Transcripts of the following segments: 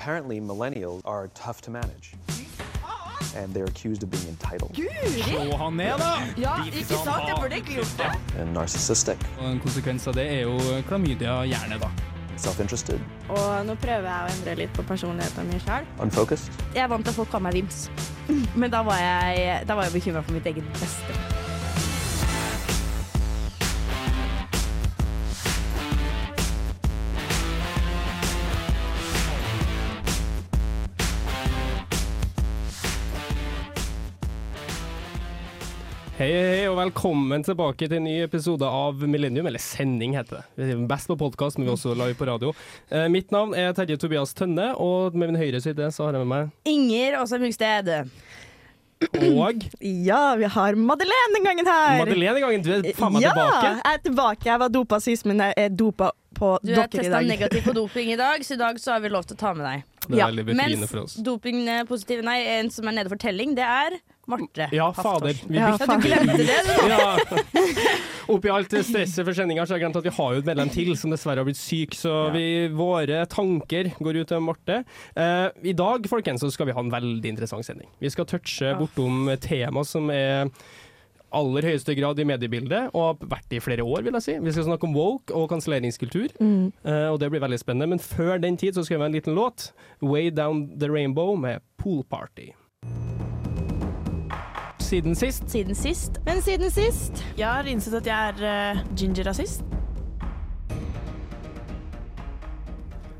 Apparently, millennials are tough to manage. And they're accused of being entitled Slå han ned, da! Ja, ikke sant? Jeg burde ikke gjort det. and narcissistic, Og En konsekvens av det er jo klamydia gjerne, da. self interested, Og nå prøver jeg å endre litt på personligheten min sjøl. unfocused. Jeg er vant til at folk kaller meg Vims, men da var jeg, da var jeg bekymra for mitt eget beste. Hei, hei, og velkommen tilbake til en ny episode av Millennium, eller sending heter det. Vi er best på podkast, men vi er også live på radio. Eh, mitt navn er Terje Tobias Tønne, og med min høyre side så har jeg med meg Inger Åse Mungsted. Og Ja, vi har Madeleine den gangen her. Madeleine i gangen. Du er faen meg ja, tilbake. jeg er tilbake. Jeg var dopa sist, men jeg er dopa på Du er dere i testa dag. negativ på doping i dag, så i dag så har vi lov til å ta med deg. Det er Ja, veldig befriende for oss. doping dopingpositive, positiv, nei, en som er nede for telling, det er Marte. Ja, fader. Vi Ja, fader. Du glemte det, du. Ja. Oppi alt det stresset for sendinga så har jeg glemt at vi har jo et medlem til som dessverre har blitt syk, så vi, våre tanker går ut til Marte. Eh, I dag folkens, så skal vi ha en veldig interessant sending. Vi skal touche bortom et tema som er aller høyeste grad i mediebildet, og har vært det i flere år, vil jeg si. Vi skal snakke om woke og kanselleringskultur, Mm. eh, og det blir veldig spennende. Men før den tid så skal vi ha en liten låt, 'Way Down The Rainbow' med Pool Party. Siden sist Siden sist. Men siden sist Jeg har innsett at jeg er uh, ginger-rasist.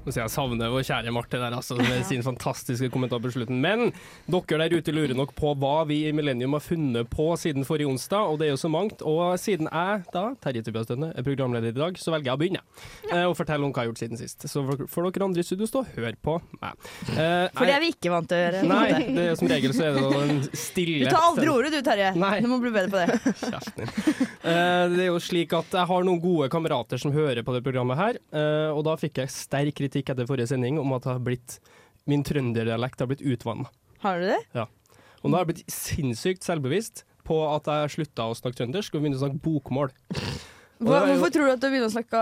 Sier jeg savner vår kjære Marte der, altså, med sin fantastiske kommentar på slutten. Men dere der ute lurer nok på hva vi i Millennium har funnet på siden forrige onsdag, og det er jo så mangt. Og siden jeg, da, Terje Tobias Tønne, er programleder i dag, så velger jeg å begynne. Eh, og fortelle om hva jeg har gjort siden sist. Så får dere andre i studio stå og høre på meg. Eh, For det er vi ikke vant til å gjøre. Nei, det er, som regel så er det en Du tar aldri ordet du, Terje. Nei. Du må bli bedre på det. Kjæresten din. Eh, det er jo slik at jeg har noen gode kamerater som hører på det programmet her, eh, og da fikk jeg sterk kritikk etter forrige sending om at blitt, min trønderdialekt har blitt utvanna. Har du det? Ja. Og nå har jeg blitt sinnssykt selvbevisst på at jeg slutta å snakke trøndersk og begynte å snakke bokmål. Hva, jo- hvorfor tror du at du begynner å snakke,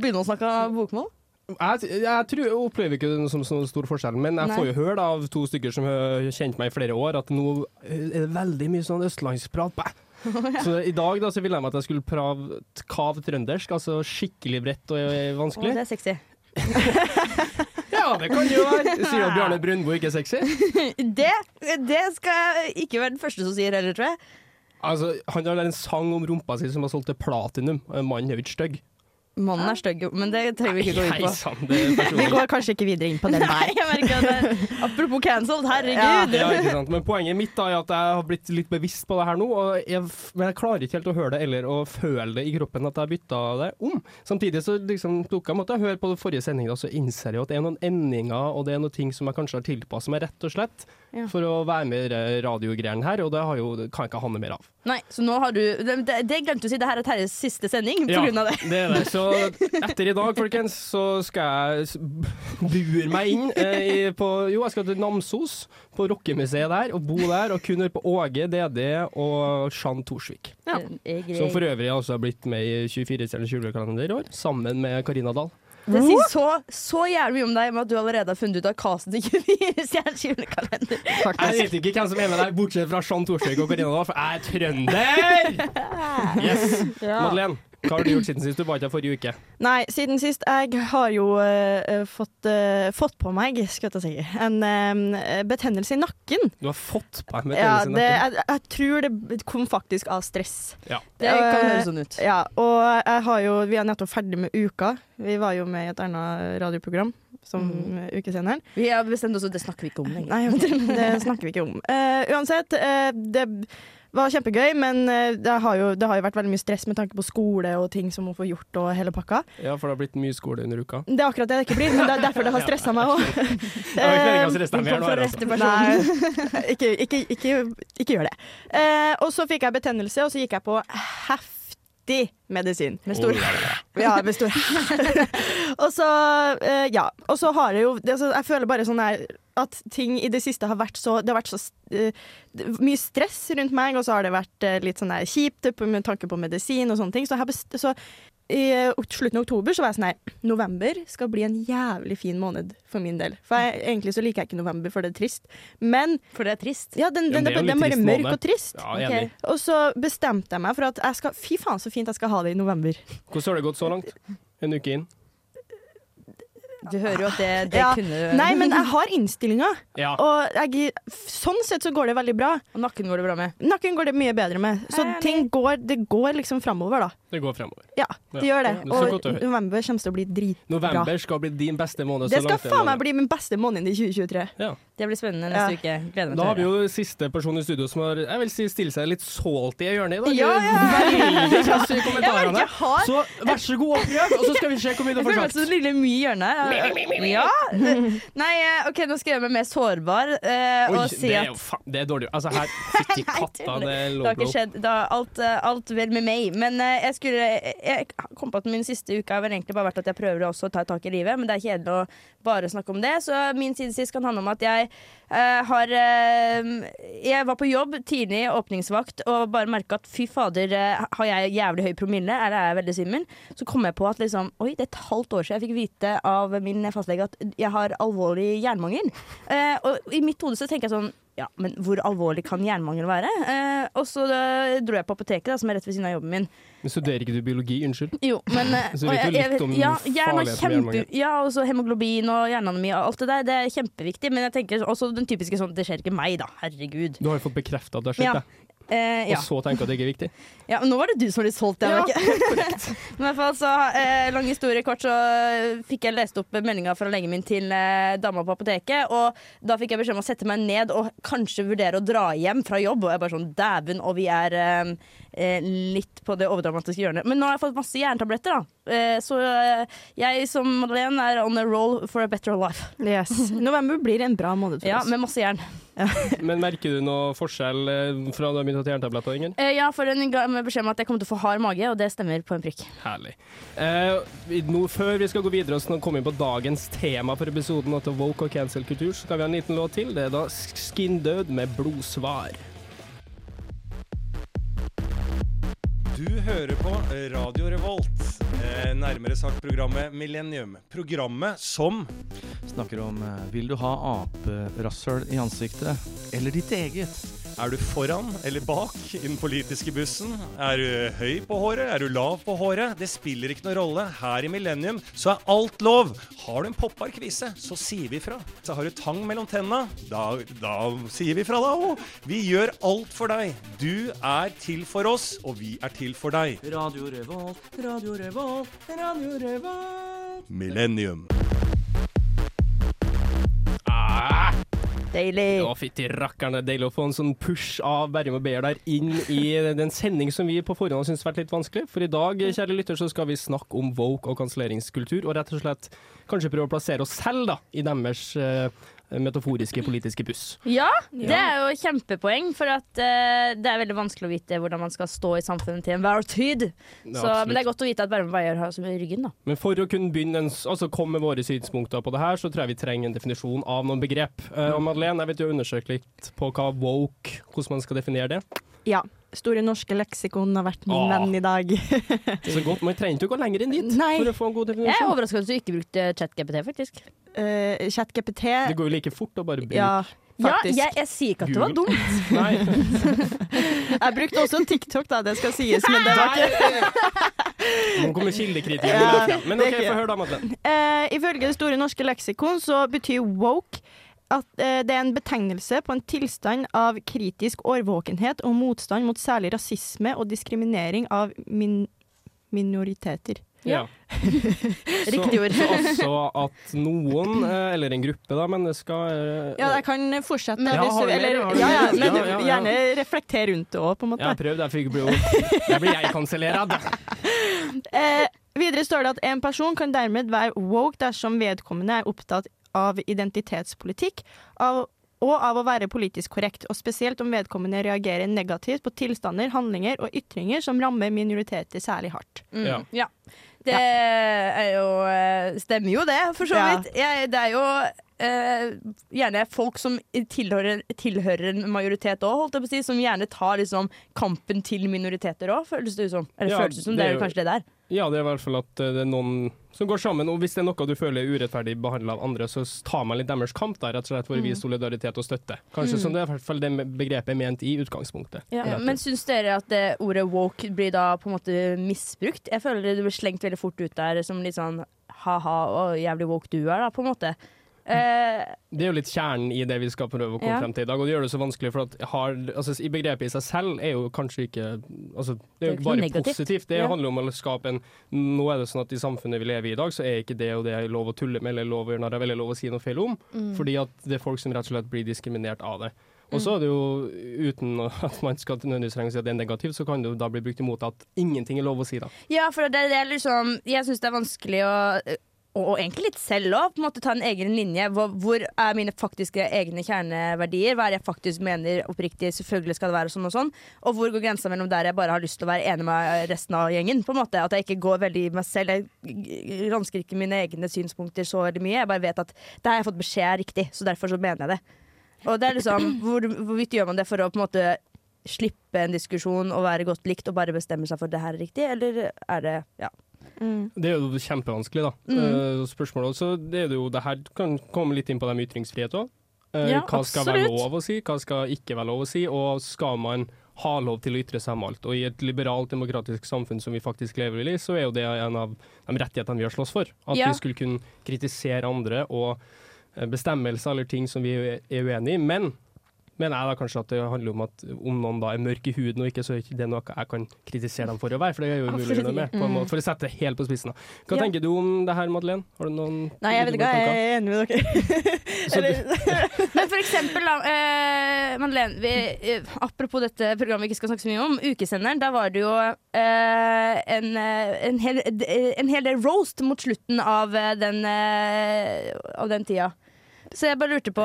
begynner å snakke bokmål? Jeg, jeg, tror, jeg opplever ikke det som så stor forskjell, men jeg Nei. får jo høre da, av to stykker som har kjent meg i flere år, at nå er det veldig mye sånn østlandsprat. Bæ. Så i dag da, så ville de at jeg skulle prøve kav trøndersk, altså skikkelig bredt og vanskelig. Å, det er sexy. Ja, det kan jo være. Sier du at Bjarne Brundbo ikke er sexy? Det, det skal jeg ikke være den første som sier heller, tror jeg. Altså, Han har en sang om rumpa si som har solgt til platinum. Mannen er jo ikke stygg. Mannen er stygg, men det trenger vi ikke gå inn på. sann, det Vi går kanskje ikke videre inn på den Nei, der. det Apropos cancelled, herregud. Ja, ikke sant? Men poenget mitt da er at jeg har blitt litt bevisst på det her nå, og jeg, men jeg klarer ikke helt å høre det eller å føle det i kroppen at jeg har bytta det om. Samtidig så liksom tok jeg måtte høre på det forrige sendinga, så innser jeg at det er noen endinger og det er noen ting som jeg kanskje har tilpasset meg rett og slett Ja. for å være med i det radiogreiene her, og det, har jo, kan jeg ikke ha noe mer av. Nei, så nå har du Det, det, glemte du å si, det her er Terjes siste sending Ja, grunn av det. det er det. Så etter i dag, folkens, så skal jeg bure meg inn eh, i, på Jo, jeg skal til Namsos, på rockemuseet der, og bo der og kun høre på Åge, DD og Jean Thorsvik. Ja. Som for øvrig altså har blitt med i 24 stjerners julekalender i år, sammen med Karina Dahl. Det sier så, så jævlig mye om deg med at du allerede har funnet ut av casten til 24 stjerners julekalender. Jeg vet ikke hvem som er med deg, bortsett fra Jean Thorsvik og Karina for jeg er trønder! Yes. Madeleine, hva har du gjort siden sist? Du var ikke her forrige uke. Nei, siden sist Jeg har jo uh, fått, uh, fått på meg, skal jeg si, en uh, betennelse i nakken. Du har fått på deg Ja, betennelse i nakken. jeg, jeg tror det kom faktisk av stress. Ja. Det kan høres sånn ut. Ja, og jeg har jo, vi er nettopp ferdig med Uka. Vi var jo med i et annet radioprogram som Mm. ukesenderen. Vi har bestemt oss det snakker vi ikke om lenger. Nei, det, det snakker vi ikke om. Eh, uansett, eh, det var kjempegøy, men eh, det har, jo, det har jo vært veldig mye stress med tanke på skole og ting som må få gjort og hele pakka. Ja, for det har blitt mye skole under uka. Det er akkurat det det ikke blir, men det er derfor det har stressa meg òg. Ikke altså. Ikke, ikke, ikke, ikke gjør det. Eh, og så fikk jeg betennelse, og så gikk jeg på heftig medisin. Med stor Ja, med stor Og så, eh, ja. Og så har jeg jo altså, Jeg føler bare sånn her at ting i det siste har vært så Det har vært så uh, mye stress rundt meg, og så har det vært uh, litt sånn der kjipt med tanke på medisin og sånne ting. Så, best, så i eh, slutten av oktober så var jeg sånn nei, november skal bli en jævlig fin måned for min del. For jeg, egentlig så liker jeg ikke november, for det er trist. Men For det er trist. ja, den, Ja, det er den, er bare mørk måned. og trist. Ja, okay. Og så bestemte jeg meg for at jeg skal Fy faen, så fint jeg skal ha det i november. Hvordan har det gått så langt? En uke inn? Du hører jo at det, det Ja. kunne du Nei, men jeg har innstillinga, Ja. og jeg, sånn sett så går det veldig bra. Og nakken går det bra med. Nakken går det mye bedre med. Så ting går, det går liksom framover, da. Det går fremover. Ja, det Ja. gjør det. Å Og november kommer til å bli dritbra. November skal bli din beste måned. Det så skal langt faen meg bli min beste måned i 2023. Ja. Det blir spennende Ja. neste uke. Gleder meg Da har vi jo siste person i studio som har jeg vil si, stille seg litt salty i hjørnet i dag. Ja, ja. Veldig krass i Jeg kommentarene. jeg har Så vær så god og prøv, og så skal vi se hvor mye du Jeg får føler meg sagt. så lille mye i hjørnet. Ja. Nei, eh, OK, nå skal jeg gjøre meg mer sårbar Oi, og si det er at jo faen Det er dårlig. Altså, her Fytti katta, det er Det har ikke skjedd. Da, alt, eh, alt vel med meg. Men uh, jeg skulle Jeg kom på at min siste uke har vel egentlig bare vært at jeg prøver å ta tak i livet, men det er kjedelig å bare snakke om det. Så min side sist kan handle om at jeg uh, har uh, Jeg var på jobb tidlig, åpningsvakt, og bare merka at fy fader, uh, har jeg jævlig høy promille, eller er jeg veldig svimmel? Så kom jeg på at liksom Oi, det er et halvt år siden jeg fikk vite av min fastlege at jeg har alvorlig jernmangel. Og i mitt hode så tenker jeg sånn ja, men hvor alvorlig kan jernmangel være? Eh, og så eh, dro jeg på apoteket, da, som er rett ved siden av jobben min. Men studerer ikke du biologi? Unnskyld. Jo, men eh, Så vet du litt om ja, farligheten med jernmangel. Ja, og så hemoglobin og hjerneanemi og alt det der. Det er kjempeviktig. Men jeg tenker også den typiske sånn Det skjer ikke meg, da. Herregud. Du har jo fått bekrefta at det har skjedd, Ja. Det. Eh, ja. og så tenker at det ikke er viktig. ja, men nå var det du som hadde solgt. Jeg, Ja. Men i hvert fall så, eh, lang historie kort, så fikk jeg lest opp meldinga fra legen min til eh, dama på apoteket. Og da fikk jeg beskjed om å sette meg ned og kanskje vurdere å dra hjem fra jobb. Og jeg bare sånn dæven, og vi er eh, litt på det overdramatiske hjørnet. Men nå har jeg fått masse jerntabletter, da. Eh, så eh, jeg som Madeleine er on a roll for a better life. Yes. November blir en bra måned for Ja, oss. med masse jern. Men merker du noe forskjell eh, fra du begynt å ta jerntabletter, Inger? Eh, ja, for en ga meg beskjed om at jeg kommer til å få hard mage, og det stemmer på en prikk. Herlig. Eh, nå, før vi skal gå videre og komme inn på dagens tema for episoden til Woke og cancel kultur, så skal vi ha en liten låt til. Det er da Skin Død med blodsvar. Du hører på Radio Revolt, eh, nærmere sagt programmet Millennium. Programmet som Snakker om eh, Vil du ha aperasshøl i ansiktet, eller ditt eget? Er du foran eller bak i den politiske bussen? Er du høy på håret? Er du lav på håret? Det spiller ikke noen rolle. Her i Millennium så er alt lov. Har du en popparkvise, så sier vi fra. Så har du tang mellom tenna, da, da sier vi fra da òg. Vi gjør alt for deg. Du er til for oss, og vi er til for deg. Radio Revolt, Radio Revolt, Radio Revolt. Millennium. Deilig. Å, fytti rakkeren, er deilig å få en sånn push av Berrum og Beyer der inn i den sending som vi på forhånd har syntes vært litt vanskelig. For i dag, kjære lytter, så skal vi snakke om woke og kanselleringskultur, og rett og slett kanskje prøve å plassere oss selv da, i deres eh, metaforiske politiske buss. Ja, det er jo kjempepoeng, for at uh, det er veldig vanskelig å vite hvordan man skal stå i samfunnet til enhver tid. Ja, men det er godt å vite at Bærum Veier har som i ryggen, da. Men for å kunne begynne en, altså komme med våre synspunkter på det her, så tror jeg vi trenger en definisjon av noen begrep. Uh, og Madeleine, jeg vet du har undersøkt litt på hva woke, hvordan man skal definere det. Ja. Store norske leksikon har vært min Åh. venn i dag. Så godt, Man trenger ikke å gå lenger inn dit Nei. for å få en god Jeg er definisjon. overraska over at du ikke brukte ChatGPT, faktisk. Uh, ChatGPT Det går jo like fort å bare bruke Ja, Ja, jeg, jeg sier ikke at det var dumt. Jeg brukte også TikTok, da, det skal sies, men det var ikke Nå kommer frem. Men OK, få høre da, Madeleine. Uh, ifølge Det store norske leksikon så betyr woke at eh, det er en betegnelse på en tilstand av kritisk årvåkenhet og motstand mot særlig rasisme og diskriminering av min minoriteter. Ja. Riktig ord. Så, så altså at noen, eh, eller en gruppe da, mennesker eh, Ja, jeg kan fortsette. Men- Ja, har du eller, Har du ja, ja, men Ja, ja, ja. gjerne reflekter rundt det òg, på en måte. Ja, prøv det, for jeg blir Jeg blir jeg kansellert. Eh, videre står det at en person kan dermed være woke dersom vedkommende er opptatt av identitetspolitikk av, og av å være politisk korrekt, og spesielt om vedkommende reagerer negativt på tilstander, handlinger og ytringer som rammer minoriteter særlig hardt. Mm. Ja. Ja. Det er jo eh, Stemmer jo det, for så Ja. vidt. Jeg, det er jo Uh, gjerne folk som tilhører, tilhører en majoritet òg, holdt jeg på å si, som gjerne tar liksom kampen til minoriteter òg, føles det ut som. Eller Ja, føles det som, det det er jo- kanskje det der. Ja, det er i hvert fall at eh, det er noen som går sammen. Og hvis det er noe du føler er urettferdig behandla av andre, så tar man litt deres kamp der, rett og slett for å vise solidaritet og støtte. Kanskje som det er i hvert fall det begrepet er ment i utgangspunktet. Ja, men syns dere at det ordet woke blir da på en måte misbrukt? Jeg føler det blir slengt veldig fort ut der som litt sånn ha-ha, og jævlig woke du er, da, på en måte. Eh, Det er jo litt kjernen i det vi skal prøve å komme Ja. frem til i dag, og det gjør det så vanskelig. For at har, altså, i begrepet i seg selv er jo kanskje ikke altså, Det er jo ikke bare negativt. positivt. Det Ja. handler om å skape en Nå er det sånn at i samfunnet vi lever i i dag, så er ikke det og det er lov å tulle med, eller lov å gjøre narr av, eller lov å si noe feil om. Mm. Fordi at det er folk som rett og slett blir diskriminert av det. Og så er det jo, uten at man skal nødvendigvis trenge å si at det er negativt, så kan det jo da bli brukt imot at ingenting er lov å si, da. ja, for det, det er liksom Jeg syns det er vanskelig å og, egentlig litt selv òg, ta en egen linje. Hvor, hvor er mine faktiske egne kjerneverdier? Hva er det jeg faktisk mener oppriktig? Selvfølgelig skal det være sånn og sånn. Og hvor går grensa mellom der jeg bare har lyst til å være enig med resten av gjengen? på en måte At jeg ikke går veldig i meg selv. Jeg ransker ikke mine egne synspunkter så veldig mye. Jeg bare vet at det har jeg fått beskjed er riktig, så derfor så mener jeg det. Og det er liksom, hvor, Hvorvidt gjør man det for å på en måte slippe en diskusjon og være godt likt og bare bestemme seg for det her er riktig, eller er det ja. Det er jo kjempevanskelig, da. Mm. Eh, spørsmålet også, det er jo, det her kan komme litt inn på det med ytringsfrihet òg. Ja, hva skal være lov å si, hva skal ikke være lov å si, og skal man ha lov til å ytre seg om alt. Og i et liberalt, demokratisk samfunn som vi faktisk lever i, så er jo det en av de rettighetene vi har slåss for. At Ja. vi skulle kunne kritisere andre og eh, bestemmelser eller ting som vi er uenig i. Men mener jeg da kanskje at det handler om at om noen da er mørk i huden og ikke, så er det noe jeg kan kritisere dem for å være, for det er jo umulig å gjøre noe med. På en måte, for å sette det helt på spissen. da. Hva Ja. tenker du om det her, Madeleine? Har du noen Nei, jeg vet ikke, jeg er enig med dere. Men for eksempel, da, eh, Madeleine, vi, eh, apropos dette programmet vi ikke skal snakke så mye om, Ukesenderen, der var det jo eh, en, eh, en, hel, en hel del roast mot slutten av eh, den, eh, av den tida. Så jeg bare lurte på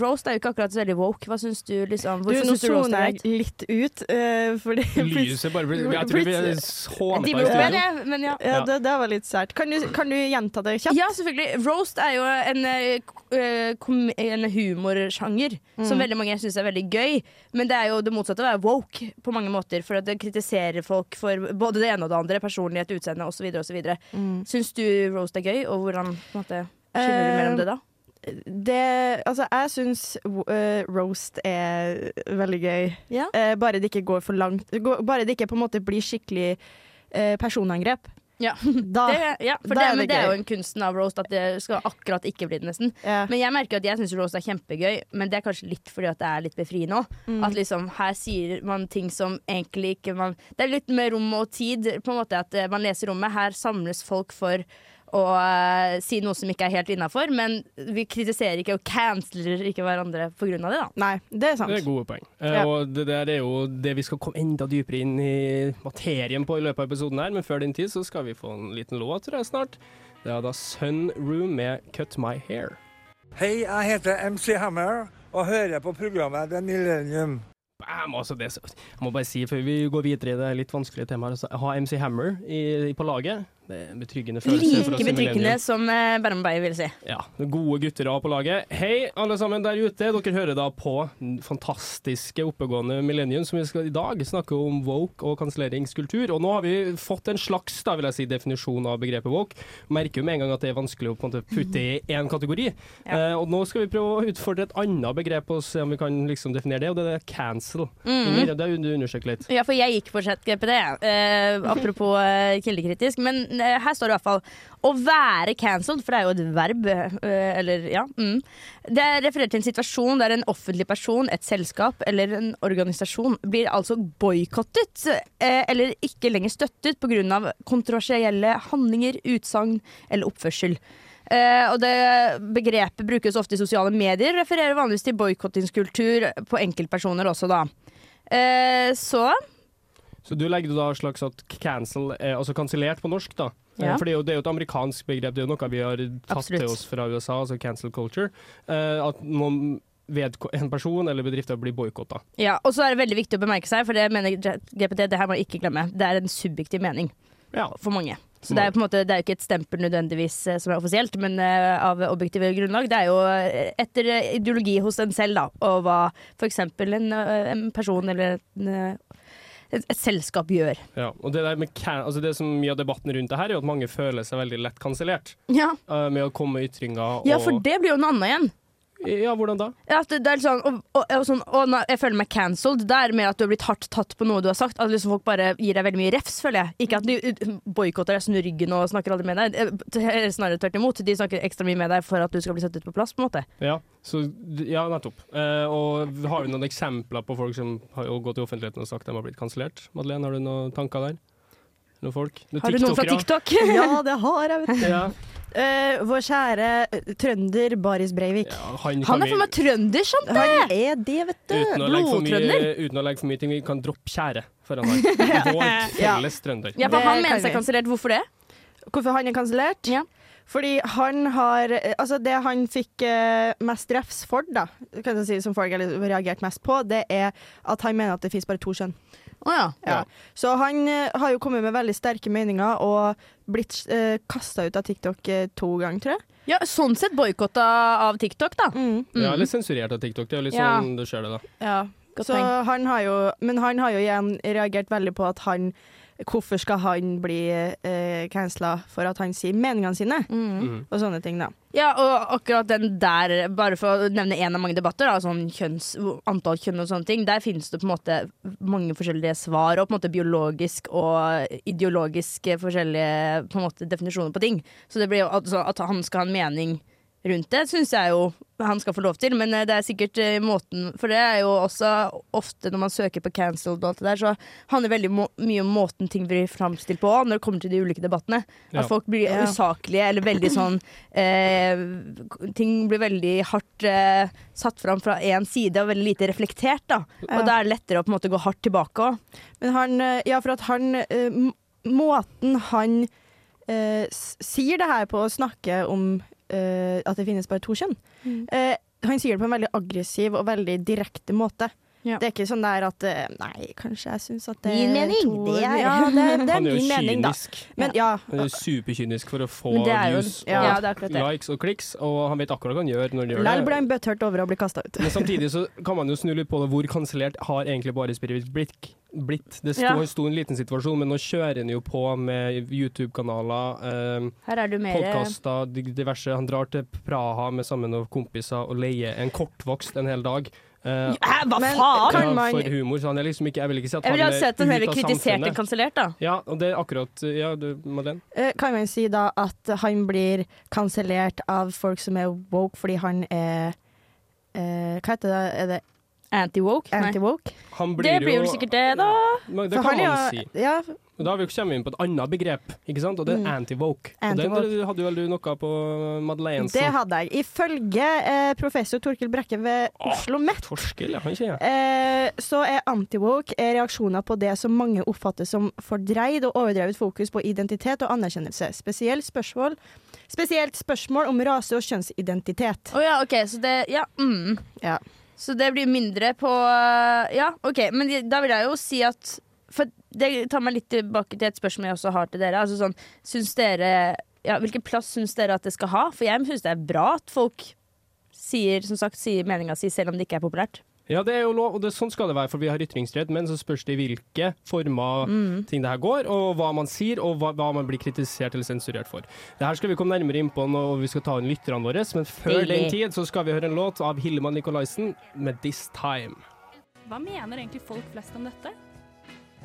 Roast er jo ikke akkurat så veldig woke. Hva syns du? liksom? du, Hvorfor nå du roast soner er jeg litt ut, Uh, fordi Lyset bare blir Jeg tror vi er hånete i studio. men ja. Ja, det, det var litt sært. Kan du, kan du gjenta det kjapt? Ja, selvfølgelig. Roast er jo en, kom- en humorsjanger som veldig mange syns er veldig gøy. Men det er jo det motsatte av å være woke på mange måter. For at det kritiserer folk for både det ene og det andre. Personlighet, utseende osv. osv. Mm. Syns du roast er gøy, og hvordan på en måte, skiller du mellom det da? Det, altså, jeg syns uh, roast er veldig gøy. Ja. Uh, bare det ikke går for langt. Bare det ikke på en måte blir skikkelig uh, personangrep. Ja. Da, Det, ja, for da det, er det det er jo en kunsten av roast at det skal akkurat ikke bli det, nesten. ja. Men jeg merker at jeg syns roast er kjempegøy, men det er kanskje litt fordi at det er litt befriende òg. Mm. At liksom her sier man ting som egentlig ikke man Det er litt med rom og tid, på en måte at man leser rommet. Her samles folk for å uh, si noe som ikke er helt innafor, men vi kritiserer ikke og canceler ikke hverandre av det, da. Nei, det er sant. Det er gode poeng. Uh, Ja. Og det der er jo det vi skal komme enda dypere inn i materien på i løpet av episoden her, men før den tid så skal vi få en liten låt, tror jeg, snart. Det er da Sunroom med Cut My Hair. Hei, jeg heter MC Hammer og hører på programmet The Millennium. Bam, altså det, så- jeg må bare si, før vi går videre i det litt vanskelige temaet, så ha MC Hammer i, på laget. Betryggende følelse. for oss Like betryggende som uh, Bærum Bay vil si. Ja, gode gutter av på laget. Hei, alle sammen der ute. Dere hører da på fantastiske oppegående Millennium, som vi skal i dag snakke om woke og kanselleringskultur. Og nå har vi fått en slags da vil jeg si, definisjon av begrepet woke. Merker jo med en gang at det er vanskelig å på en måte putte i én kategori. Ja. Uh, og nå skal vi prøve å utfordre et annet begrep og se om vi kan liksom definere det, og det er cancel. Mm. Det er du undersøkt litt. Ja, for jeg gikk på ChatGPT, uh, apropos uh, kildekritisk. Men eh, her står det i hvert fall å være cancelled, for det er jo et verb. eh, eller, ja. Mm. Det refererer til en situasjon der en offentlig person, et selskap eller en organisasjon blir altså boikottet eh, eller ikke lenger støttet pga. kontroversielle handlinger, utsagn eller oppførsel. Uh, og det Begrepet brukes ofte i sosiale medier, refererer vanligvis til boikottingskultur på enkeltpersoner også, da. Uh, så Så du legger da slags at cancel er altså kansellert på norsk, da? Ja. Eh, For det er, jo, det er jo et amerikansk begrep, det er jo noe vi har tatt Absolutt. til oss fra USA, altså cancel culture. Uh, at noen ved en person eller bedrifter blir boikotta. Ja, og så er det veldig viktig å bemerke seg, for det mener GPT, det her må jeg ikke glemme. Det er en subjektiv mening Ja. for mange. Så det er, på en måte, det er jo ikke et stempel nødvendigvis eh, som er offisielt, men uh, av objektive grunnlag. Det er jo eh, etter eh, ideologi hos en selv, da, og hva f.eks. En, eh, en person eller en, eh, et, et selskap gjør. Ja, og det, med altså det som Mye av debatten rundt det her er jo at mange føler seg veldig lett kansellert. Ja. uh, med å komme med ytringer og ja, for det blir jo noe annet igjen. Ja, hvordan da? Ja, det, det er sånn, og, og, og sånn å, nei, Jeg føler meg cancelled. Det er mer at du har blitt hardt tatt på noe du har sagt. At liksom folk bare gir deg veldig mye refs, føler jeg. Ikke at de boikotter deg, snur ryggen og snakker aldri med deg. Snarere tvert imot. De snakker ekstra mye med deg for at du skal bli satt ut på plass. på en måte Ja, så, ja nettopp. Eh, og har vi noen eksempler på folk som har gått i offentligheten og sagt de har blitt kansellert? Madeleine, har du noen tanker der? Noen folk? Noen Har du noen fra? TikTok? Ja, det har jeg, vet du. Ja. Uh, vår kjære eh, trønder Baris Breivik. Ja, han, Han er for meg trønder, sant det? Han er det, vet du. blodtrønder. uten å legge for mye ting, vi kan droppe kjære foran han. Vår felles trønder. Ja, for han mener seg kansellert. Hvorfor det? Hvorfor han er kansellert? Ja. Fordi han har Altså, det han fikk eh, mest refs for, da, kan jeg si, som folk har reagert mest på, det er at han mener at det finnes bare to kjønn. Å ja. Ja. Så han eh, har jo kommet med veldig sterke meninger og blitt uh, kasta ut av TikTok eh, to ganger, tror jeg. ja. Sånn sett boikotta av TikTok, da. Mm. Ja, eller sensurert av TikTok. Det er litt Ja. sånn du ser det, da. Ja. Godt Så han har jo, men han har jo igjen reagert veldig på at han Hvorfor skal han bli eh, cancela for at han sier meningene sine, Mm. og sånne ting, da. Ja, og akkurat den der, bare for å nevne én av mange debatter, da, sånn kjønns, antall kjønn og sånne ting, der finnes det på en måte mange forskjellige svar, og på en måte biologisk og ideologisk forskjellige på en måte, definisjoner på ting. Så det blir jo altså, at han skal ha en mening rundt det, syns jeg jo han skal få lov til, men eh, det er sikkert eh, måten For det er jo også ofte når man søker på cancelled og alt det der, så handler veldig må, mye om måten ting blir framstilt på når det kommer til de ulike debattene. Ja. At folk blir Ja. usaklige eller veldig sånn eh, Ting blir veldig hardt eh, satt fram fra én side og veldig lite reflektert. da Ja. Og da er det lettere å på en måte gå hardt tilbake òg. Men han eh, Ja, for at han Måten han eh, sier det her på å snakke om eh, at det finnes bare to kjønn eh, Han sier det på en veldig aggressiv og veldig direkte måte. Ja. Det er ikke sånn der at eh, Nei, kanskje jeg syns at det Min mening, to, det er- Ja, det, det er Han er jo min mening, da. Men ja. Han er superkynisk for å få det jo views ja, og det det. likes og kliks, og han vet akkurat hva han gjør når han gjør Lell ble han bøtthørt over å bli kasta ut. Men samtidig så kan man jo snu litt på det. Hvor kansellert har egentlig bare Breivik blitt? Blitt? Det sto, Ja. sto en liten situasjon, men nå kjører han jo på med YouTube-kanaler, eh, er du mer podkaster, diverse. Han drar til Praha med sammen med kompiser og leier en kortvokst en hel dag. Eh, Hæ, hva Men faen?! man- for humor, så han er liksom ikke Jeg vil ikke si at han er sett heller av kritisert enn samfunnet. kansellert, da. Ja, og det er akkurat Ja, du, Madeleine? Eh, kan man si da at han blir kansellert av folk som er woke fordi han er eh, Hva heter det? Er det Anti-woke? Anti-woke? Det blir vel sikkert det, da. Men det kan han man si. Ja, da har vi- kommer vi inn på et annet begrep, ikke sant? og det er Mm. anti-woke. Og det, hadde vel du noe på Madeleine? det hadde jeg. Ifølge eh, professor Torkil Brekke ved Oslo Met Torskel, ja. Eh, så er anti-woke reaksjoner på det som mange oppfatter som fordreid og overdrevet fokus på identitet og anerkjennelse. Spesielt spørsmål, spesielt spørsmål om rase og kjønnsidentitet. Å ja, OK, så det Ja. Mm. Ja. Så det blir mindre på Ja, OK, men da vil jeg jo si at For det tar meg litt tilbake til et spørsmål jeg også har til dere. Altså sånn, syns dere ja, Hvilken plass syns dere at det skal ha? For jeg syns det er bra at folk sier, som sagt, sier meninga si selv om det ikke er populært. Ja, det er jo lov, og det, sånn skal det være, for vi har ytringsfrihet, men så spørs det i hvilke former Mm. ting det her går, og hva man sier, og hva, hva man blir kritisert eller sensurert for. Det her skal vi komme nærmere inn på når vi skal ta inn lytterne våre, men før Deilig. den tid så skal vi høre en låt av Hillemann Nikolaisen med 'This Time'. Hva mener egentlig folk flest om dette?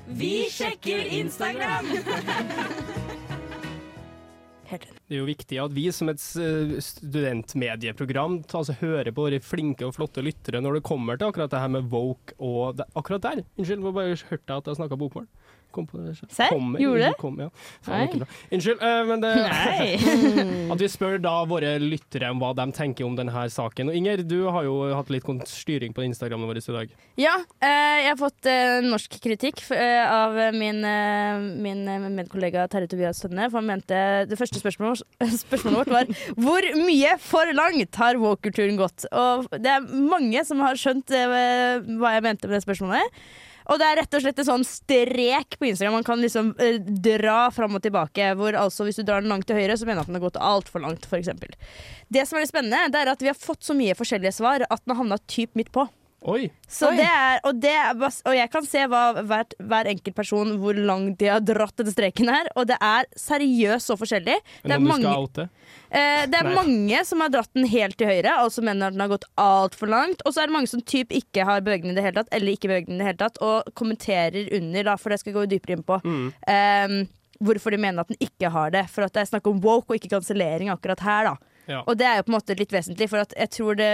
Vi sjekker Instagram! Det er jo viktig at vi som et eh, studentmedieprogram altså, hører på våre flinke og flotte lyttere når det kommer til akkurat det her med woke og det, akkurat der. Unnskyld, jeg bare hørte at jeg snakka bokmål. Kom på det. selv. Serr? Gjorde du det? Kom, ja. Nei. Unnskyld, uh, men det Nei. At vi spør da våre lyttere om hva de tenker om denne saken. Og Inger, du har jo hatt litt styring på Instagramen vår i dag. Ja, uh, jeg har fått uh, norsk kritikk av min, min medkollega Terje Tobias Tønne. For han mente Det første spørsmålet, spørsmålet vårt var hvor mye for langt har woke-kulturen gått? Og det er mange som har skjønt hva jeg mente med det spørsmålet. Og det er rett og slett en sånn strek på Instagram man kan liksom eh, dra fram og tilbake. Hvor altså hvis du drar den langt til høyre, så mener jeg at den har gått altfor langt, f.eks. Det som er litt spennende, det er at vi har fått så mye forskjellige svar at den har havna typ midt på. Oi. Så Oi. det er, og, det er, og jeg kan se hva, hver, hver enkelt person hvor langt de har dratt denne streken her, og det er seriøst så forskjellig. Det er mange, oute? eh, det er Nei. mange som har dratt den helt til høyre, altså mener at den har gått altfor langt. Og så er det mange som typ ikke har beveget den i det hele tatt, eller ikke beveget den i det hele tatt, og kommenterer under, da, for det skal jeg gå dypere inn på. Mm. eh, hvorfor de mener at den ikke har det. For at det er snakk om woke og ikke kansellering akkurat her, da. Ja. Og det er jo på en måte litt vesentlig, for at jeg tror det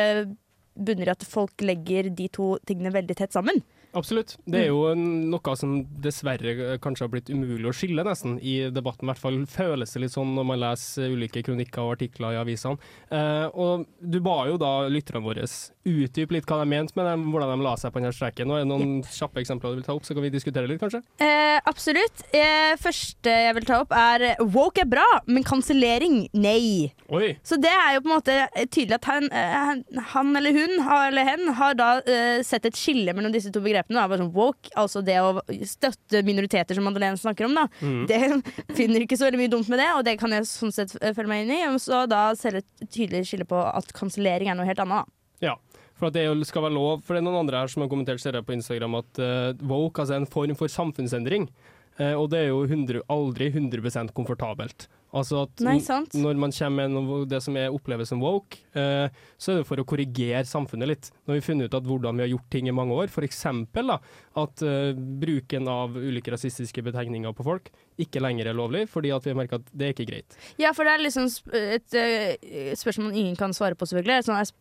bunner i at folk legger de to tingene veldig tett sammen. Absolutt. Det er jo noe som dessverre eh, kanskje har blitt umulig å skille, nesten, i debatten. I hvert fall føles det litt sånn når man leser ulike kronikker og artikler i avisene. Eh, og du ba jo da lytterne våre utdype litt hva de mente med dem, hvordan de la seg på denne streiken. Er det noen kjappe eksempler du vil ta opp, så kan vi diskutere litt, kanskje? Eh, absolutt. Eh, første jeg vil ta opp, er woke er bra, men kansellering nei. Oi! Så det er jo på en måte tydelig at han, eh, han- eller hun eller hen har da eh, sett et skille mellom disse to begrepene. Da. Bare sånn woke, altså det å støtte minoriteter, som Madeleine snakker om. Da. Mm. Det finner ikke så veldig mye dumt med det, og det kan jeg sånn sett eh, følge meg inn i. Så da selv et tydelig skille på at kansellering er noe helt annet. Da. Ja. For at det skal være lov, for det er noen andre her som har kommentert på Instagram at uh, woke altså er en form for samfunnsendring. Uh, og det er jo 100, aldri 100 komfortabelt. Altså at Nei, når man kommer med det som er oppleves som woke, eh, så er det for å korrigere samfunnet litt. Når vi har funnet ut at hvordan vi har gjort ting i mange år, f.eks. at eh, bruken av ulike rasistiske betegninger på folk ikke lenger er lovlig, fordi at vi har merket at det er ikke greit. Ja, for det er liksom et eh, spørsmål ingen kan svare på, selvfølgelig. Sånn, er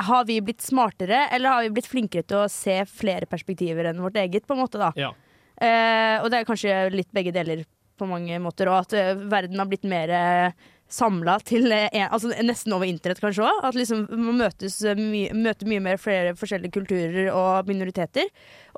har vi blitt smartere, eller har vi blitt flinkere til å se flere perspektiver enn vårt eget, på en måte, da? Ja. Eh, og det er kanskje litt begge deler på mange måter, og at eh, verden har blitt mer uh, samla til eh, altså Nesten over internett, kanskje òg. At liksom man møtes, eh, my, møter mye mer flere forskjellige kulturer og minoriteter.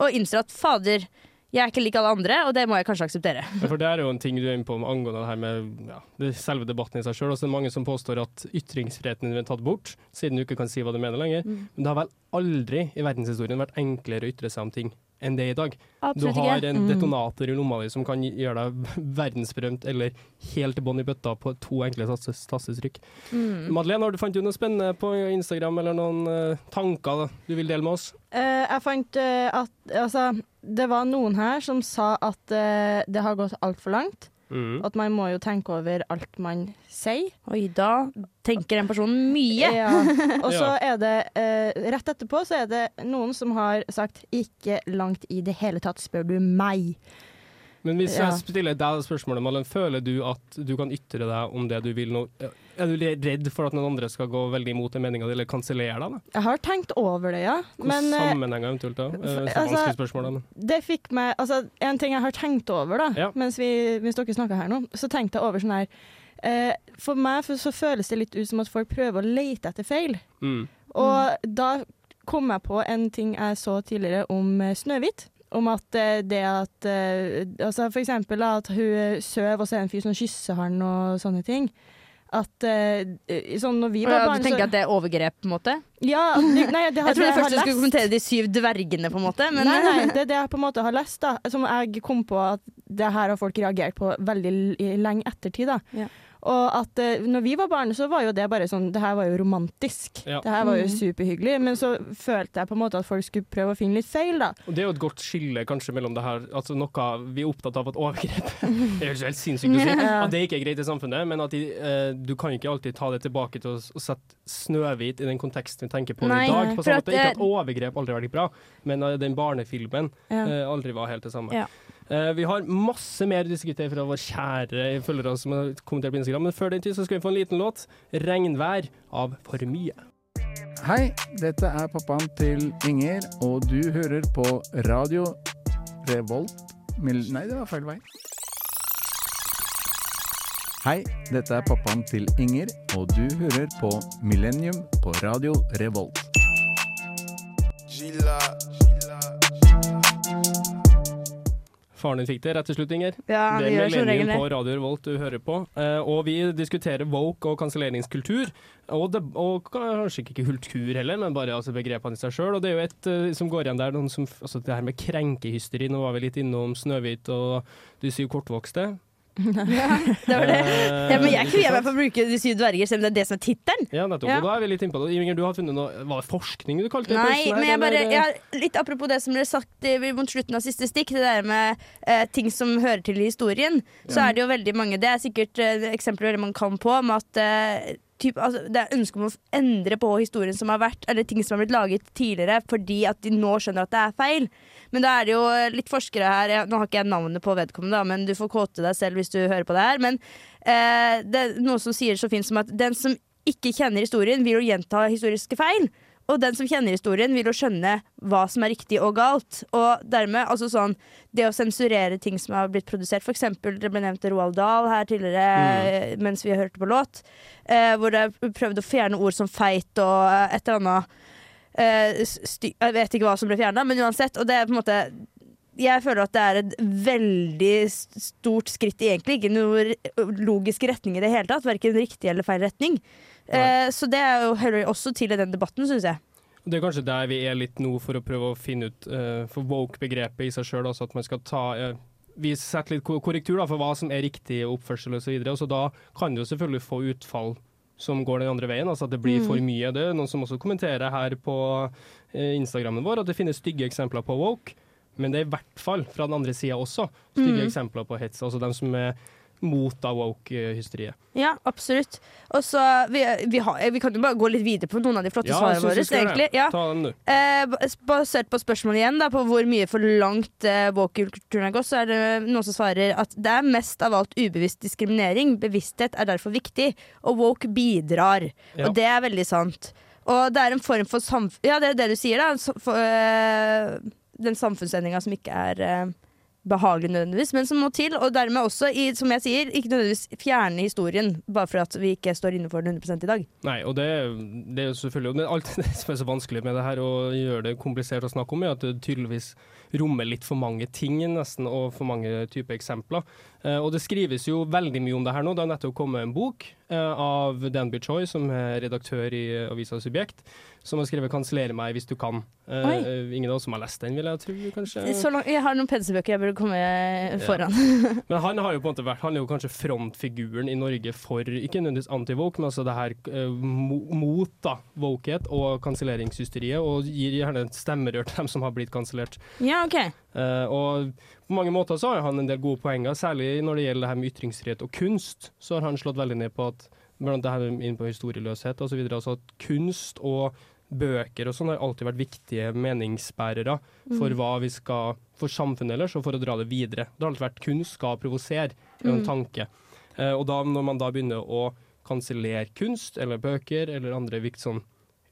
Og innser at fader, jeg er ikke lik alle andre, og det må jeg kanskje akseptere. Ja, For det er jo en ting du er inne på angående det her med ja, selve debatten i seg sjøl. Det er mange som påstår at ytringsfriheten din er tatt bort, siden du ikke kan si hva du mener lenger. Mm. Men det har vel aldri i verdenshistorien vært enklere å ytre seg om ting enn det er i dag. Absolutt du har en Mm. detonator i lomma di som kan gjøre deg verdensberømt eller helt bånn i bøtta på to enkle tastes- tastetrykk. Mm. Madeleine, har du fant ut noe spennende på Instagram, eller noen uh, tanker da, du vil dele med oss? Uh, jeg fant uh, at altså, det var noen her som sa at det har gått altfor langt. Mm. At man må jo tenke over alt man sier. Oi, da tenker den personen mye. Ja. Og så er det eh, Rett etterpå så er det noen som har sagt 'ikke langt i det hele tatt, spør du meg'. Men hvis Ja. jeg stiller deg spørsmålet, Malin, føler du at du kan ytre deg om det du vil nå? Er du redd for at noen andre skal gå veldig imot den meninga di, eller kansellere deg? da? Jeg har tenkt over det, ja. Hvilke Men eh, sammenhenger eventuelt da? Eh, altså- spørsmål, da. Det fikk meg Altså, en ting jeg har tenkt over, da, Ja. mens, vi, mens dere snakka her nå, så tenkte jeg over sånn her eh, For meg så føles det litt ut som at folk prøver å lete etter feil. Mm. Og da kom jeg på en ting jeg så tidligere om eh, Snøhvit. Om at eh, det at eh, altså For eksempel at hun søv, og så er det en fyr som kysser han og sånne ting. At eh, sånn når vi var Ja, barn du tenker at det er overgrep, på en måte? Ja, nei, det har, Jeg trodde har først du skulle kommentere de syv dvergene, på en måte. Men nei, nei, det er det jeg på en måte har lest, da. Som jeg kom på at det her har folk reagert på veldig lenge ettertid. da. Ja. Og at eh, når vi var barn, så var jo det bare sånn Det her var jo romantisk. Ja. Det her var jo Mm. superhyggelig. Men så følte jeg på en måte at folk skulle prøve å finne litt feil, da. Og Det er jo et godt skille kanskje mellom det her altså noe Vi er opptatt av at overgrep Det er jo helt sinnssykt å si. Ja. At det ikke er greit i samfunnet, men at de, eh, du kan ikke alltid ta det tilbake til å, å sette Snøhvit i den konteksten vi tenker på Nei, i dag. På samme at måte, ikke at overgrep aldri har vært bra, men at den barnefilmen Ja. eh, aldri var helt det samme. Ja. Eh, vi har masse mer å diskutere fra våre kjære følgere som har kommentert på Instagram, men før den tid så skal vi få en liten låt. 'Regnvær' av For mye. Hei, dette er pappaen til Inger, og du hører på Radio Revolt Mil Nei, det var feil vei. Hei, dette er pappaen til Inger, og du hører på Millennium på Radio Revolt. Faren din fikk det rett til slutt, Inger. Ja, det er Millennium det. på Radio Revolt du hører på. Eh, og vi diskuterer woke og kanselleringskultur. Og, og kanskje ikke kultur heller, men bare altså, begrepene i seg sjøl. Og det er jo et eh, som går igjen der, som, altså, det her med krenkehysteri. Nå var vi litt innom Snøhvit og de syv kortvokste. Det var det. Eh, Ja, men jeg kvier meg for å bruke De syv dverger, selv om det er det som er tittelen. Ja, nettopp. Ja. Og da er vi litt innpå det. Inger, du har funnet noe Var det forskning du kalte det? Nei, men jeg bare jeg, Litt apropos det som ble sagt i- mot slutten av siste stikk, det der med eh, ting som hører til i historien, så Ja. er det jo veldig mange Det er sikkert eh, eksempler man kan på, med at eh, typ, altså, det er ønske om å endre på historien som har vært, eller ting som har blitt laget tidligere, fordi at de nå skjønner at det er feil. Men da er det jo litt forskere her jeg, Nå har ikke jeg navnet på vedkommende, da, men du får kåte deg selv hvis du hører på det her. Men eh, det er noe som sier så fint som at den som ikke kjenner historien, vil jo gjenta historiske feil. Og den som kjenner historien, vil jo skjønne hva som er riktig og galt. Og dermed, altså sånn Det å sensurere ting som har blitt produsert, f.eks. det ble nevnt Roald Dahl her tidligere mm. mens vi hørte på låt, eh, hvor jeg prøvde å fjerne ord som feit og eh, et eller annet eh, Jeg vet ikke hva som ble fjerna, men uansett. Og det er på en måte jeg føler at det er et veldig stort skritt i egentlig ikke noe logisk retning i det hele tatt. Verken riktig eller feil retning. Eh, så det er jo hører også til i den debatten, syns jeg. Det er kanskje der vi er litt nå, for å prøve å finne ut uh, for woke-begrepet i seg sjøl. Altså at man skal ta eh, Vi setter litt korrektur da, for hva som er riktig oppførsel osv. Og så da kan det jo selvfølgelig få utfall som går den andre veien, altså at det blir Mm. for mye. Det er noen som også kommenterer her på eh, Instagrammen vår at det finnes stygge eksempler på woke, men det er i hvert fall fra den andre sida også stygge Mm. eksempler på hets. Altså dem som er mot da woke-hysteriet. Ja, absolutt. Og så vi, vi, vi kan jo bare gå litt videre på noen av de flotte Ja, svarene våre. egentlig. Ja. Ta dem. Eh, basert på spørsmålet igjen, da, på hvor mye for langt eh, woke-kulturen har gått, så er det noen som svarer at det er mest av alt ubevisst diskriminering. Bevissthet er derfor viktig, og woke bidrar. Ja. Og det er veldig sant. Og det er en form for samfunn... Ja, det er det du sier, da. For, øh, den samfunnsendringa som ikke er eh, behagelig nødvendigvis, men som må til. Og dermed også, i, som jeg sier, ikke nødvendigvis fjerne historien, bare for at vi ikke står inne for den 100 i dag. Nei, og det, det er jo selvfølgelig Men alt det som er så vanskelig med det her og gjør det komplisert å snakke om, er at det tydeligvis rommer litt for mange ting nesten, og for mange typer eksempler. Eh, og det skrives jo veldig mye om det her nå. Det har nettopp kommet en bok eh, av Danby Choi, som er redaktør i eh, avisa Subjekt, som har skrevet 'Kansellere meg hvis du kan'. Oi. ingen av oss som har lest den, vil jeg tro, kanskje. Så langt, jeg har noen penselbøker jeg burde komme foran. foran. Men han har jo på en måte vært Han er jo kanskje frontfiguren i Norge for ikke nødvendigvis anti-woke, men altså det her mot da, wokehet og kanselleringshysteriet, og gir gjerne stemmerør til dem som har blitt kansellert. ja, OK. Eh, og på mange måter så har han en del gode poenger, særlig når det gjelder det her med ytringsfrihet og kunst. Så har han slått veldig ned på at blant det her inn på historieløshet osv. Altså at kunst og bøker og sånn har alltid vært viktige meningsbærere for Mm. hva vi skal For samfunnet ellers, og for å dra det videre. Det har alltid vært kunst skal provosere, er jo en Mm. tanke. Eh, og da når man da begynner å kansellere kunst eller bøker eller andre viktige sånn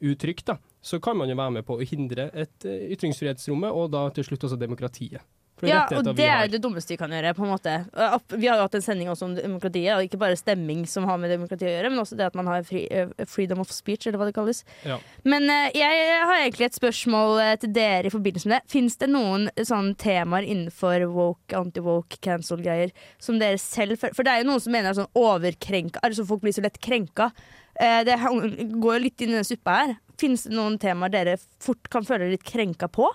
uttrykk, da, så kan man jo være med på å hindre et eh, ytringsfrihetsrommet, og da til slutt også demokratiet. Ja, og det er det dummeste vi kan gjøre. på en måte. Uh, Vi har jo hatt en sending også om demokratiet, og ikke bare stemming som har med demokrati å gjøre, men også det at man har fri, uh, freedom of speech, eller hva det kalles. Ja. Men jeg har egentlig et spørsmål til dere i forbindelse med det. Fins det noen sånne temaer innenfor woke, anti-woke, cancel-greier som dere selv For, for det er jo noen som mener sånn overkrenka Altså folk blir så lett krenka. Det går jo litt inn i den suppa her. Fins det noen temaer dere fort kan føle dere litt krenka på?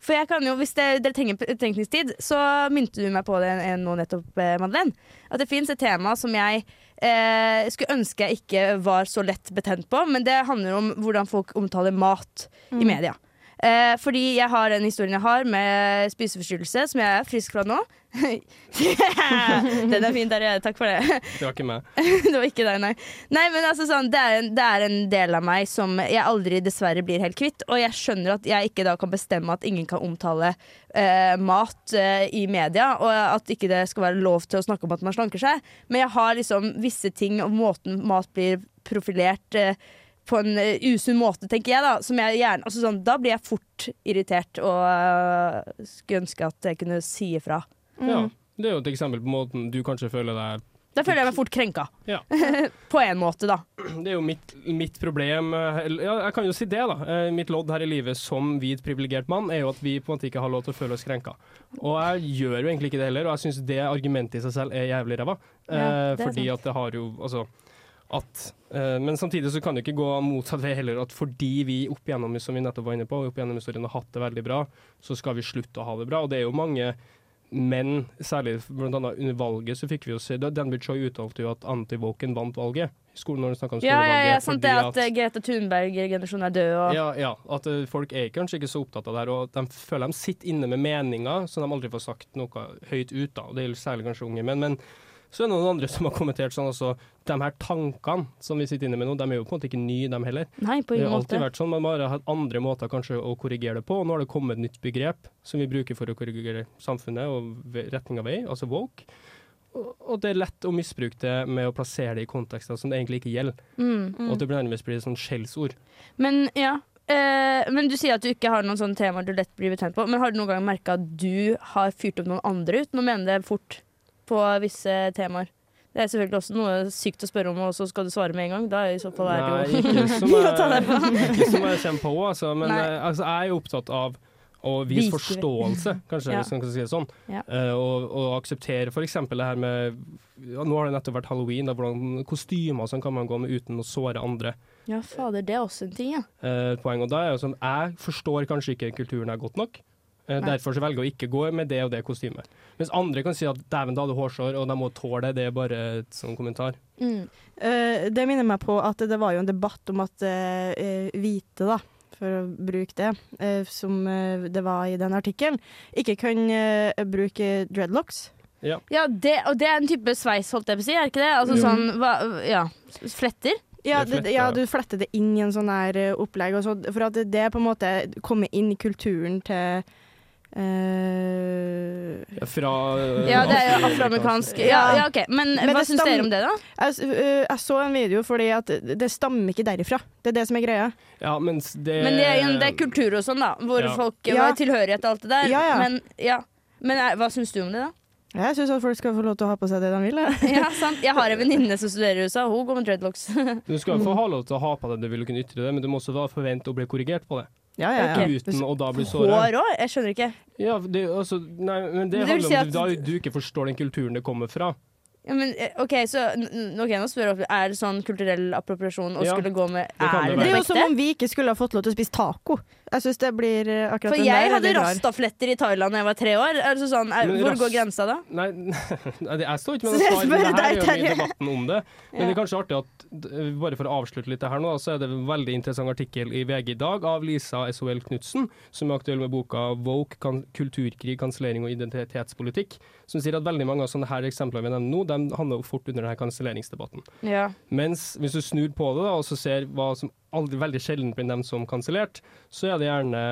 For jeg kan jo, Hvis det, dere trenger tenkningstid, så mynte du meg på det nå nettopp, eh, Madeleine. At det fins et tema som jeg eh, skulle ønske jeg ikke var så lett betent på, men det handler om hvordan folk omtaler mat i Mm. media. Eh, fordi jeg har den historien jeg har med spiseforstyrrelse, som jeg er frisk fra nå. den er fin, der, takk for det. Det var ikke meg. det var ikke deg, nei. Nei, men altså sånn, det er, en, det er en del av meg som jeg aldri dessverre blir helt kvitt. Og jeg skjønner at jeg ikke da kan bestemme at ingen kan omtale eh, mat eh, i media, og at ikke det skal være lov til å snakke om at man slanker seg. Men jeg har liksom visse ting og måten mat blir profilert eh, på en eh, usunn måte, tenker jeg. Da som jeg gjerne, altså sånn, Da blir jeg fort irritert og eh, skulle ønske at jeg kunne si ifra. Ja, det er jo et eksempel på måten du kanskje føler deg Da føler jeg meg fort krenka. Ja. på en måte, da. Det er jo mitt, mitt problem eh, Ja, jeg kan jo si det, da. Mitt lodd her i livet som hvit privilegert mann er jo at vi på en måte ikke har lov til å føle oss krenka. Og jeg gjør jo egentlig ikke det heller, og jeg syns det argumentet i seg selv er jævlig ræva. Ja, fordi sant. at det har jo Altså at uh, Men samtidig så kan det ikke gå motsatt vei heller, at fordi vi opp igjennom som vi nettopp var inne på, opp igjennom historien har hatt det veldig bra, så skal vi slutte å ha det bra. Og det er jo mange men særlig blant annet under valget så fikk vi jo se Danby Choi uttalte jo at antivoken vant valget i skolen når de om Ja, ja, ja, sant det at, at eh, Greta Thunberg-generasjonen er død og ja, ja, at eh, folk er kanskje ikke så opptatt av det her, og de føler de sitter inne med meninger som de aldri får sagt noe høyt ut av. Det gjelder særlig kanskje unge menn. Men så er det noen andre som har kommentert sånn også de her tankene som vi sitter inne med nå, de er jo på en måte ikke nye, de heller. Nei, på Det har alltid måte. vært sånn, man bare har hatt andre måter kanskje å korrigere det på. og Nå har det kommet et nytt begrep som vi bruker for å korrigere samfunnet og retning av vei, altså woke. Og det er lett å misbruke det med å plassere det i kontekster som det egentlig ikke gjelder. Mm. Og at det nærmest blir et sånn skjellsord. Men ja. Eh, men Du sier at du ikke har noen sånne temaer du lett blir betent på. Men har du noen gang merka at du har fyrt opp noen andre ut? Nå mener det fort på visse temaer? Det er selvfølgelig også noe sykt å spørre om, og så skal du svare med en gang. Da er i så fall er det jo mye å ta deg på. ikke som jeg kommer på, altså. Men eh, altså, jeg er jo opptatt av å vise Vise- forståelse, kanskje, Ja. hvis man kan si det sånn. Ja. Uh, og, og akseptere f.eks. det her med ja, Nå har det nettopp vært halloween. Da, hvordan kostymer og sånn kan man gå med uten å såre andre. Ja, fader, det er også en ting, ja. Uh, poeng. Og da er jo sånn, Jeg forstår kanskje ikke kulturen her godt nok. Eh, Nei. derfor så velger å ikke gå med det og det kostymet. Mens andre kan si at dæven, da hadde du hårsår, og de må tåle det. Det er bare et sånn kommentar. Mm. Uh, det minner meg på at det var jo en debatt om at eh, eh, hvite, da, for å bruke det, uh, som det var i den artikkelen, ikke kan bruke dreadlocks. Ja. Ja, det, og det er en type sveis, holdt jeg på å si, er ikke det? Altså Jo. sånn, hva, ja, fletter? Ja, Det ja, du fletter det inn i en sånn her opplegg, og så, for at det, det på en måte kommer inn i kulturen til eh, Fra Ja, det er afroamerikansk. Ja, ja, OK. Men, Men hva det syns dere om det, da? Jeg, øh, jeg så en video fordi at det stammer ikke derifra. Det er det som er greia. Ja, mens det Men det er det er kultur og sånn, da. Hvor Ja. folk Ja. har tilhørighet og alt det der. Ja, ja. Men, ja. Men er, hva syns du om det, da? Jeg syns folk skal få lov til å ha på seg det de vil. Ja, sant? Jeg har en venninne som studerer i USA, hun går med dreadlocks. Du skal få ha lov til å ha på deg det du vil kunne ytre det, men du må også da forvente å bli korrigert på det. Ja, ja, ja. Uten å da bli såra. Hår òg? Jeg skjønner ikke. Ja, det, altså, nei, men det Det handler si om at- at da du ikke forstår den kulturen det kommer fra. Ja, men, eh, OK, så n- nå spør jeg Er det sånn kulturell appropriasjon å Ja, skulle gå med Er det det Det er jo som om vi ikke skulle ha fått lov til å spise taco. Jeg syns det blir eh, akkurat For den jeg der er hadde litt rar. rastafletter i Thailand da jeg var tre år. Det sånn, er, hvor går grensa da? Nei, nei, jeg står ikke med Så noe svar, men det her gjør vi debatten om det. Men Ja. det er kanskje artig at, bare for å avslutte litt det her nå, så er det en veldig interessant artikkel i VG i dag av Lisa SHL Knutsen, som er aktuell med boka 'Woke kulturkrig, kansellering og identitetspolitikk', som sier at veldig mange av sånne her eksempler vi nevner nå, de handler fort under denne kanselleringsdebatten. Ja. Mens hvis du snur på det da, og så ser hva som aldri veldig sjelden blir nevnt som kansellert, så er det gjerne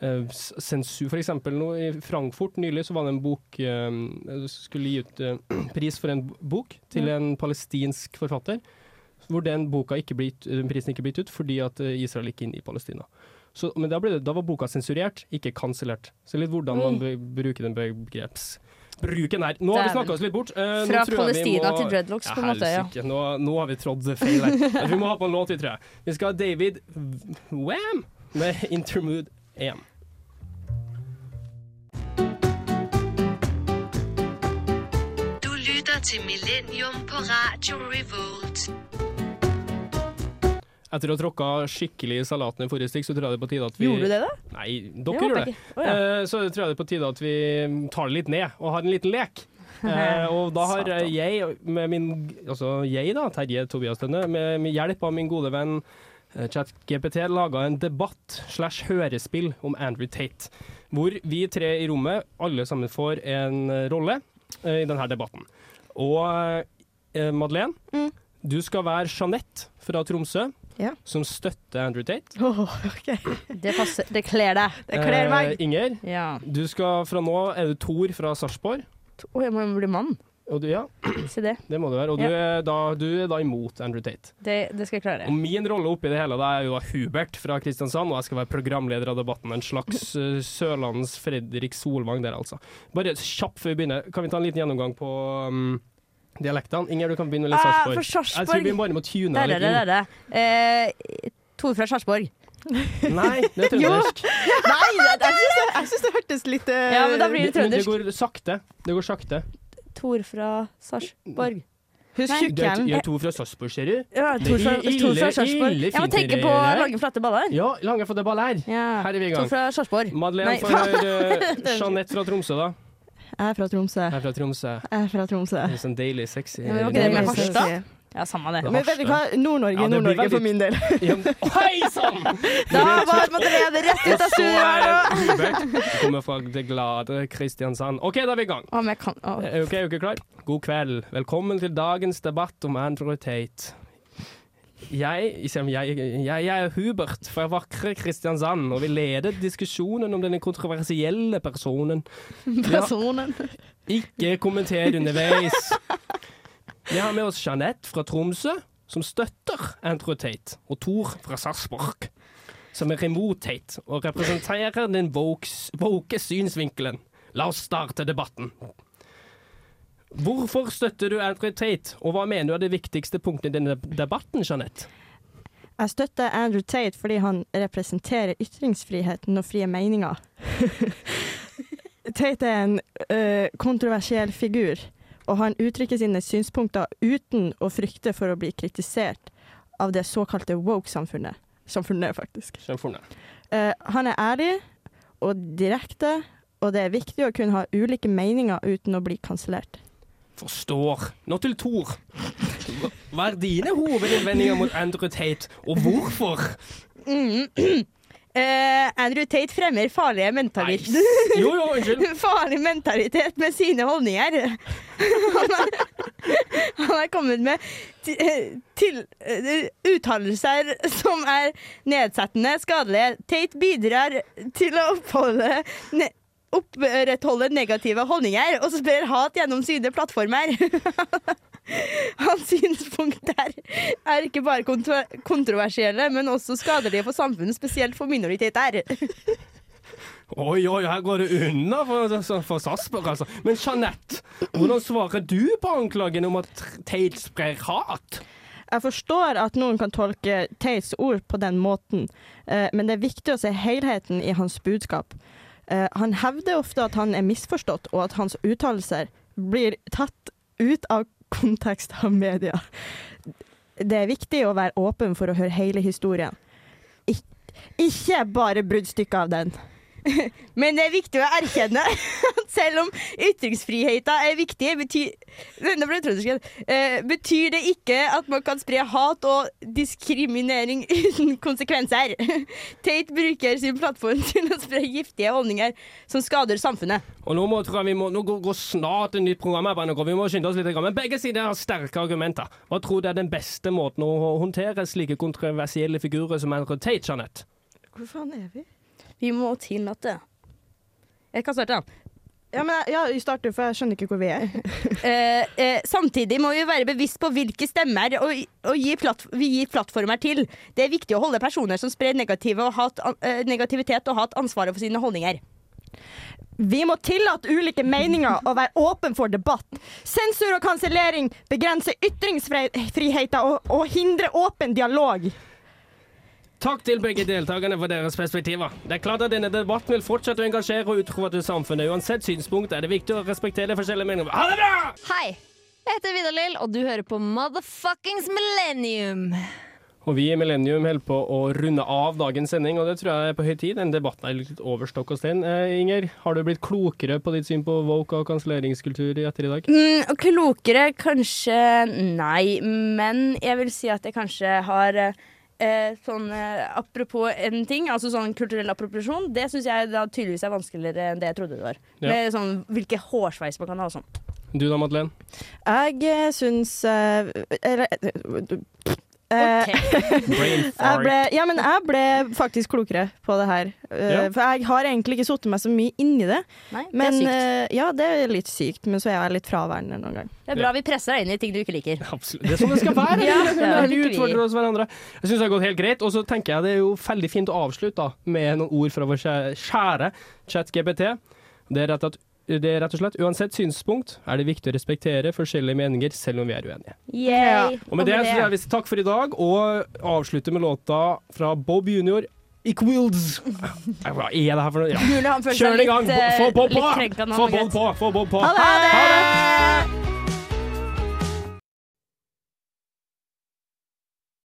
eh, sensur. For eksempel nå i Frankfurt nylig så var det en bok eh, skulle gi ut eh, pris for en bok til en palestinsk forfatter, hvor den boka ikke ble den prisen ikke ble gitt ut fordi at eh, Israel gikk inn i Palestina. Så, men da, ble det, da var boka sensurert, ikke kansellert. Så litt hvordan man bruker den begreps... Bruken her. Nå har vi snakka oss litt bort. Uh, Fra tror jeg vi Palestina må- til dreadlocks, på en måte, ja. Nå, nå har vi trådd feil her. Vi må ha på en låt, vi, tror jeg. Vi skal ha David Wham med 'Intermood EM'. Du lytter til Millennium på Radio Revolt. Etter å ha tråkka skikkelig i salaten i forrige stikk, så tror jeg det er på tide at vi Gjorde du det, da? Nei, dere gjorde det. Oh, ja. Eh, Så tror jeg det er på tide at vi tar det litt ned og har en liten lek. Uh, og da har jeg, med min Altså jeg, da, Terje Tobias Tønne, med, med hjelp av min gode venn eh, ChatGPT laga en debatt slash hørespill om Andrew Tate. Hvor vi tre i rommet alle sammen får en rolle uh, i denne debatten. Og Madeleine, Mm. du skal være Jeanette fra Tromsø. Ja. Som støtter Andrew Tate. Oh, okay. Det passer. Det kler deg. Det kler meg. Eh, Inger, Ja. du skal fra nå er du Tor fra Sarpsborg. Å, jeg må bli mann. Og du, ja, Se det. det må du være. Og du, er da, du er da imot Andrew Tate. det. Det skal jeg klare. Og min rolle oppi det hele det er jo da Hubert fra Kristiansand, og jeg skal være programleder av debatten. En slags uh, Sørlandets Fredrik Solvang der, altså. Bare kjapt før vi begynner, kan vi ta en liten gjennomgang på um, dialektene? Inger, du kan begynne med litt Ah, Sarpsborg. for Sarpsborg. Jeg tror vi bare må tune Der litt inn. Der, der, der er det. Eh, Tor fra Sarpsborg. Nei, det er trøndersk. Nei, det- jeg syns det, jeg synes det hørtes litt uh, Ja, men da blir det Men det trøndersk. går sakte. Det går sakte. Tor fra Sarpsborg. Husk Du er, tjukkelen. er Tor fra Sarpsborg, ser du? Ja, Det Tor fra, ille- Tor fra Sarpsborg. ille Jeg må tenke på lange, flate baller. Ja, lange for det ball her. Ja. Her er vi i Tor gang. fra Sarpsborg. Madeleine for uh, Jeanette fra Tromsø, da. Jeg er fra Tromsø. Jeg er fra Tromsø. Jeg er fra Tromsø. Det er sånn deilig sexy. Ja, men ikke med Deilig Harstad? Ja, samme det. Men vet du hva? Nord-Norge, Ja, Nord-Norge for min del. Men- Hei sann! Da var Madeleine rett ut av Og så studio her nå. Hubert. Du kommer fra det glade Kristiansand. OK, da er vi i gang. Å, men kan å. Er ok, er dere klar? God kveld. Velkommen til dagens debatt om Andrew Tate. Jeg, jeg, jeg, jeg er Hubert fra vakre Kristiansand, og vil lede diskusjonen om denne kontroversielle personen. Personen. Ikke kommenter underveis. Vi har med oss Jeanette fra Tromsø, som støtter Andrew Tate, og Thor fra Sarpsborg, som er imot Tate og representerer den woke synsvinkelen. La oss starte debatten. Hvorfor støtter du Andrew Tate, og hva mener du er det viktigste punktet i denne debatten, Jeanette? Jeg støtter Andrew Tate fordi han representerer ytringsfriheten og frie meninger. Tate er en ø, kontroversiell figur, og han uttrykker sine synspunkter uten å frykte for å bli kritisert av det såkalte woke-samfunnet. Samfunnet, faktisk. Samfunnet. Uh, han er ærlig og direkte, og det er viktig å kunne ha ulike meninger uten å bli kansellert. Forstår. Nå til Thor. Hva er dine hovedinnvendinger mot Andrew Tate, og hvorfor? Mm. Uh, Andrew Tate fremmer farlige mentalitet Jo, jo, unnskyld. Farlig mentalitet med sine holdninger. Han er, han er kommet med eh, til, uttalelser som er nedsettende, skadelige. Tate bidrar til å oppholde ne opprettholde negative holdninger og sprer hat gjennom sine plattformer. Hans synspunkter er ikke bare kontro kontroversielle, men også skadelige for samfunnet, spesielt for minoriteter. Oi, oi, her går det unna for, for Sasper, altså. Men Jeanette, hvordan svarer du på anklagen om at Tate sprer hat? Jeg forstår at noen kan tolke Tates ord på den måten, eh, men det er viktig å se helheten i hans budskap. Eh, han hevder ofte at han er misforstått, og at hans uttalelser blir tatt ut av kontekst av media. Det er viktig å være åpen for å høre hele historien. Ik ikke bare bruddstykker av den. Men det er viktig å erkjenne at selv om ytringsfriheten er viktig, betyr, uh. Eh, betyr det ikke at man kan spre hat og diskriminering uten konsekvenser. Tate bruker sin plattform til å spre giftige holdninger som skader samfunnet. Og nå, må, tror jeg vi må, nå går, går snart et nytt program her, Vi må skynde oss litt. Men begge sider har sterke argumenter. Hva tror du er den beste måten å håndtere slike kontroversielle figurer som Andrew Tate, Jeanette? Hvor faen er vi? Vi må tillate Jeg kan starte, da. Ja, men ja, start du, for jeg skjønner ikke hvor vi er. Eh, eh, samtidig må vi være bevisst på hvilke stemmer og, og gi platt, vi gir plattformer til. Det er viktig å holde personer som sprer negative og hat, eh, negativitet og hat, ansvaret for sine holdninger. Vi må tillate ulike meninger og være åpen for debatt. Sensur og kansellering begrenser ytringsfriheten og, og hindrer åpen dialog. Takk til begge deltakerne for deres perspektiver. Det er klart at denne debatten vil fortsette å engasjere og utfordre samfunnet. Uansett synspunkt er det viktig å respektere forskjellige meninger. Ha det bra! Hei, jeg heter Vidar Lill, og du hører på Motherfuckings Millennium. Og vi i Millennium holder på å runde av dagens sending, og det tror jeg er på høy tid. Den debatten er litt over stokk og stein. Eh, Inger, har du blitt klokere på ditt syn på woke og kanselleringskultur etter i dag? Mm, klokere kanskje nei, men jeg vil si at jeg kanskje har eh, sånn eh, Apropos en ting, altså sånn kulturell appropriasjon, det syns jeg da tydeligvis er vanskeligere enn det jeg trodde det var. Ja. Med sånn hvilke hårsveis man kan ha og sånn. Du da, Madeleine? Jeg eh, syns eh, Eller eh, Ok. Brain jeg ble, ja, men jeg ble faktisk klokere på det her. Eh, Ja. For jeg har egentlig ikke satt meg så mye inni det. Nei, det Men er sykt. eh, ja, det er litt sykt, men så er jeg litt fraværende noen gang. Det er bra vi presser deg inn i ting du ikke liker. Absolutt. Det er sånn det skal være. Ja, ja, vi utfordrer oss hverandre. Jeg syns det har gått helt greit. Og så tenker jeg det er jo veldig fint å avslutte da, med noen ord fra vår kjære- kjære ChatGPT. Det er, rett at, det er rett og slett uansett synspunkt er det viktig å respektere forskjellige meninger, selv om vi er uenige. Yeah. Og med det så sier vi takk for i dag, og avslutter med låta fra Bob Junior. Equals. Hva er det her for noe? Ja. Kjør det i gang. litt, eh, Få Bob Få Bob på! Få Bob på! Ha det! Ha det!